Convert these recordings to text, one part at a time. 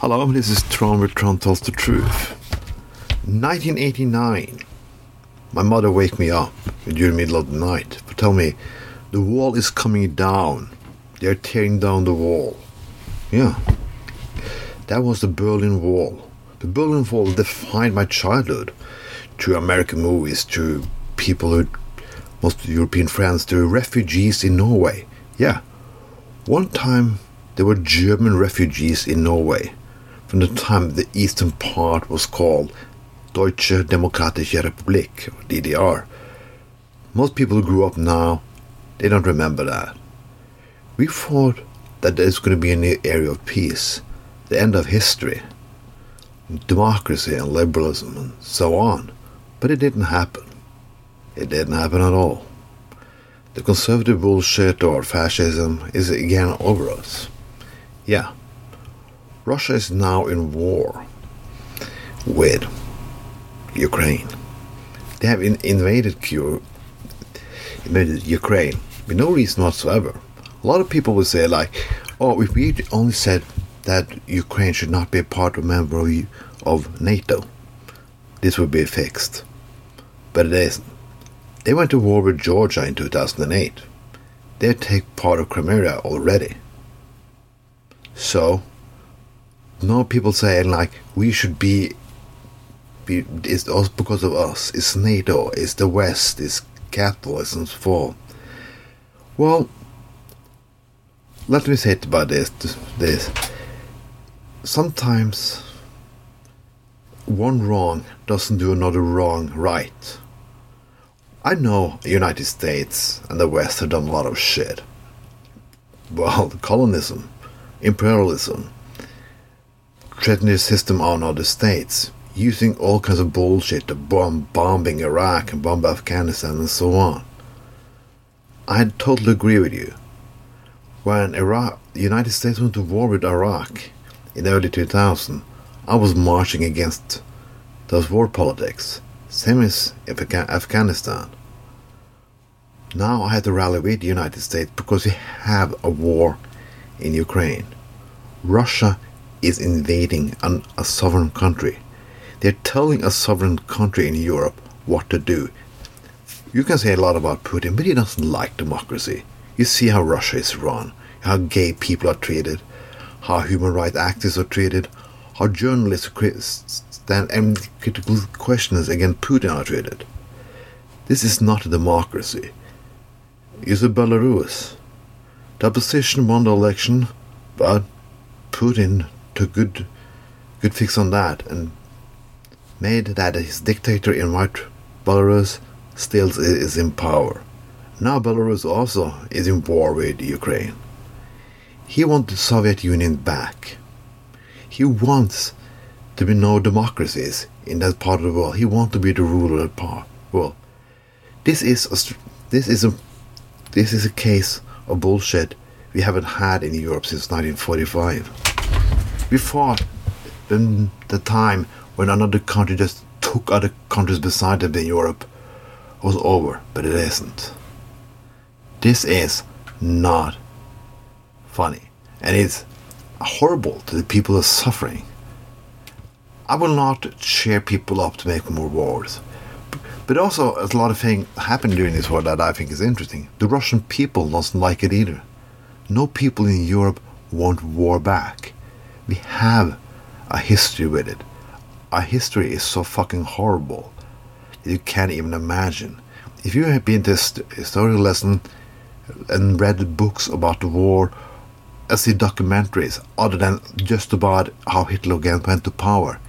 Hello, this is Tron with Tron Tells the Truth. 1989. My mother wake me up during the middle of the night to tell me the wall is coming down. They're tearing down the wall. Yeah. That was the Berlin Wall. The Berlin Wall defined my childhood to American movies, to people who, most European friends, to refugees in Norway. Yeah. One time there were German refugees in Norway from the time the eastern part was called Deutsche Demokratische Republik, or DDR. Most people who grew up now, they don't remember that. We thought that there's going to be a new area of peace, the end of history, democracy and liberalism and so on. But it didn't happen. It didn't happen at all. The conservative bullshit or fascism is again over us. Yeah. Russia is now in war with Ukraine. They have in- invaded, Q- invaded Ukraine with no reason whatsoever. A lot of people would say, like, oh, if we only said that Ukraine should not be a part of member of, of NATO, this would be fixed. But it isn't. They went to war with Georgia in 2008. They take part of Crimea already. So, no people saying like we should be, be it's all because of us. It's NATO. It's the West. It's capitalism's fault. Well, let me say it about this. This sometimes one wrong doesn't do another wrong right. I know United States and the West have done a lot of shit. Well, colonism, imperialism, threatening the system on other states, using all kinds of bullshit to bomb bombing Iraq and bomb Afghanistan and so on. I totally agree with you. When Iraq, the United States went to war with Iraq in early 2000s, I was marching against those war politics, same as Afghanistan. Now I have to rally with the United States because we have a war in Ukraine. Russia is invading an, a sovereign country. They're telling a sovereign country in Europe what to do. You can say a lot about Putin, but he doesn't like democracy. You see how Russia is run, how gay people are treated, how human rights activists are treated, how journalists stand and critical questions against Putin are treated. This is not a democracy. It's a Belarus. The opposition won the election, but Putin took good good fix on that and made that his dictator in white Belarus still is in power. Now Belarus also is in war with Ukraine. He wants the Soviet Union back. He wants to be no democracies in that part of the world. He wants to be the ruler of the. Well, this is a, this is a this is a case of bullshit we haven't had in Europe since 1945. Fought in the time when another country just took other countries beside them in Europe was over, but it isn't. This is not funny, and it's horrible to the people who are suffering. I will not cheer people up to make more wars. But also, a lot of things happened during this war that I think is interesting. The Russian people doesn't like it either. No people in Europe want war back. We have a history with it. Our history is so fucking horrible that you can't even imagine. If you have been to a historical lesson and read books about the war, and see documentaries other than just about how Hitler again went to power,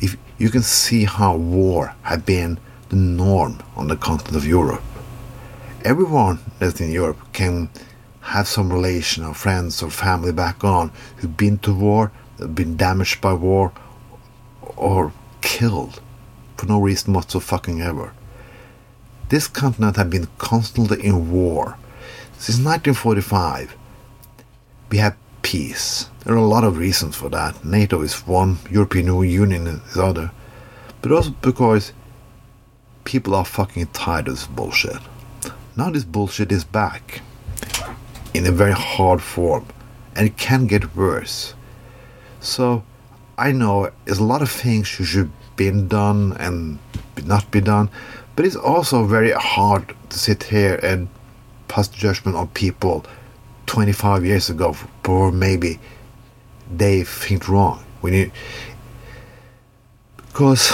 if you can see how war had been the norm on the continent of Europe. Everyone that's in Europe can have some relation or friends or family back on who've been to war, been damaged by war, or killed for no reason whatsoever. Ever. This continent had been constantly in war. Since 1945, we have peace. There are a lot of reasons for that. NATO is one, European Union is other. But also because people are fucking tired of this bullshit. Now this bullshit is back in a very hard form, and it can get worse. So I know there's a lot of things should been done and not be done, but it's also very hard to sit here and pass judgment on people 25 years ago for maybe they think wrong. When you because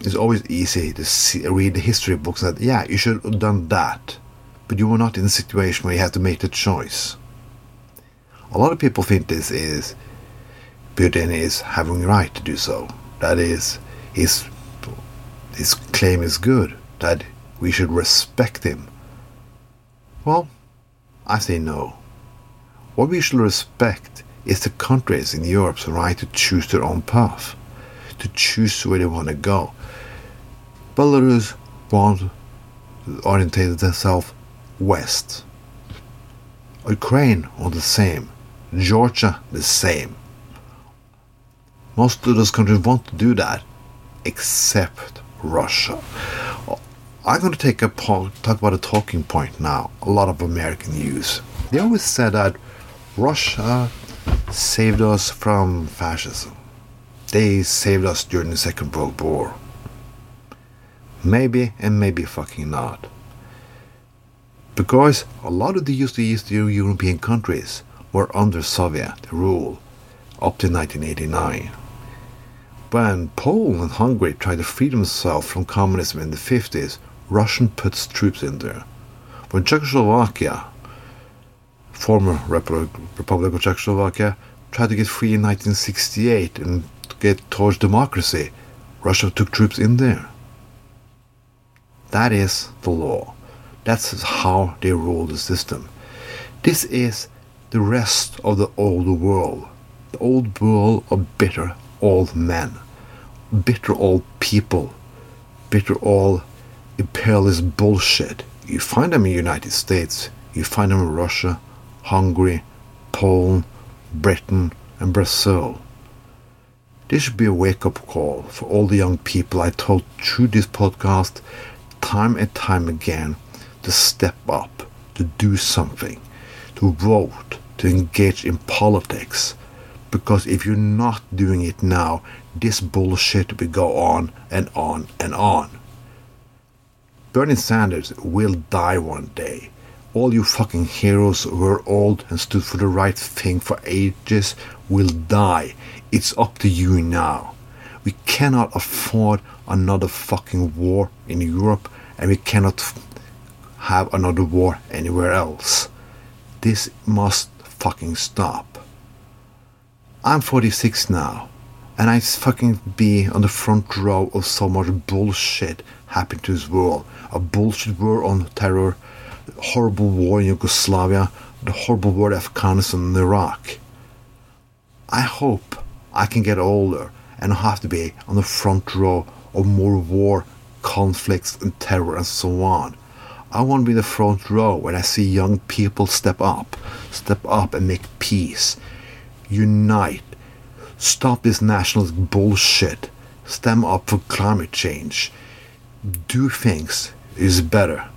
it's always easy to see, read the history books that yeah you should have done that, but you were not in a situation where you had to make the choice. A lot of people think this is Putin is having the right to do so. That is, his his claim is good. That we should respect him. Well, I say no. What we should respect is the countries in Europe's right to choose their own path, to choose where they want to go. Belarus want to orientate themselves west. Ukraine on the same. Georgia the same. Most of those countries want to do that, except Russia. I'm going to take a talk about a talking point now. A lot of American use. They always said that Russia saved us from fascism. They saved us during the Second World War. Maybe and maybe fucking not. Because a lot of the Eastern European countries were under Soviet rule up to 1989. When Poland and Hungary tried to free themselves from communism in the 50s, Russian puts troops in there. When Czechoslovakia, former Republic of Czechoslovakia, tried to get free in 1968 and get towards democracy, Russia took troops in there. That is the law. That's how they rule the system. This is the rest of the old world. The old world of bitter old men, bitter old people, bitter old imperialist bullshit. You find them in the United States, you find them in Russia, Hungary, Poland, Britain, and Brazil. This should be a wake up call for all the young people I told through this podcast time and time again to step up, to do something, to vote, to engage in politics. Because if you're not doing it now, this bullshit will go on and on and on. Bernie Sanders will die one day. All you fucking heroes who are old and stood for the right thing for ages will die. It's up to you now. We cannot afford another fucking war in Europe and we cannot have another war anywhere else. This must fucking stop. I'm 46 now, and I fucking be on the front row of so much bullshit happening to this world. A bullshit war on terror, horrible war in Yugoslavia, the horrible war in Afghanistan and Iraq. I hope I can get older and have to be on the front row of more war, conflicts, and terror and so on. I want to be in the front row when I see young people step up, step up and make peace. Unite. Stop this nationalist bullshit. stand up for climate change. Do things is better.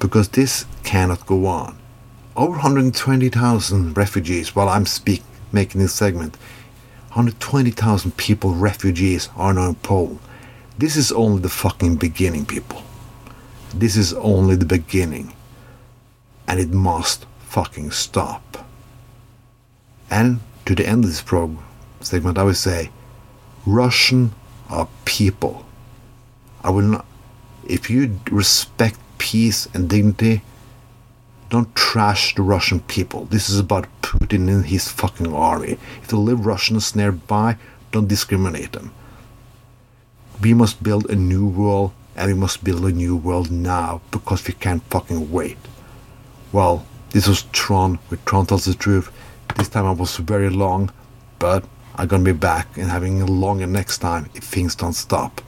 Because this cannot go on. Over 120,000 refugees while I'm speak, making this segment. 120,000 people, refugees, are now in Poland. This is only the fucking beginning, people. This is only the beginning. And it must fucking stop. And to the end of this program segment, I would say Russian are people. I will not. If you respect peace and dignity, don't trash the Russian people. This is about Putin and his fucking army. If there live Russians nearby, don't discriminate them. We must build a new world and we must build a new world now because we can't fucking wait. Well, this was Tron with Tron Tells the Truth. This time I was very long, but I'm gonna be back and having a longer next time if things don't stop.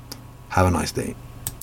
Have a nice day.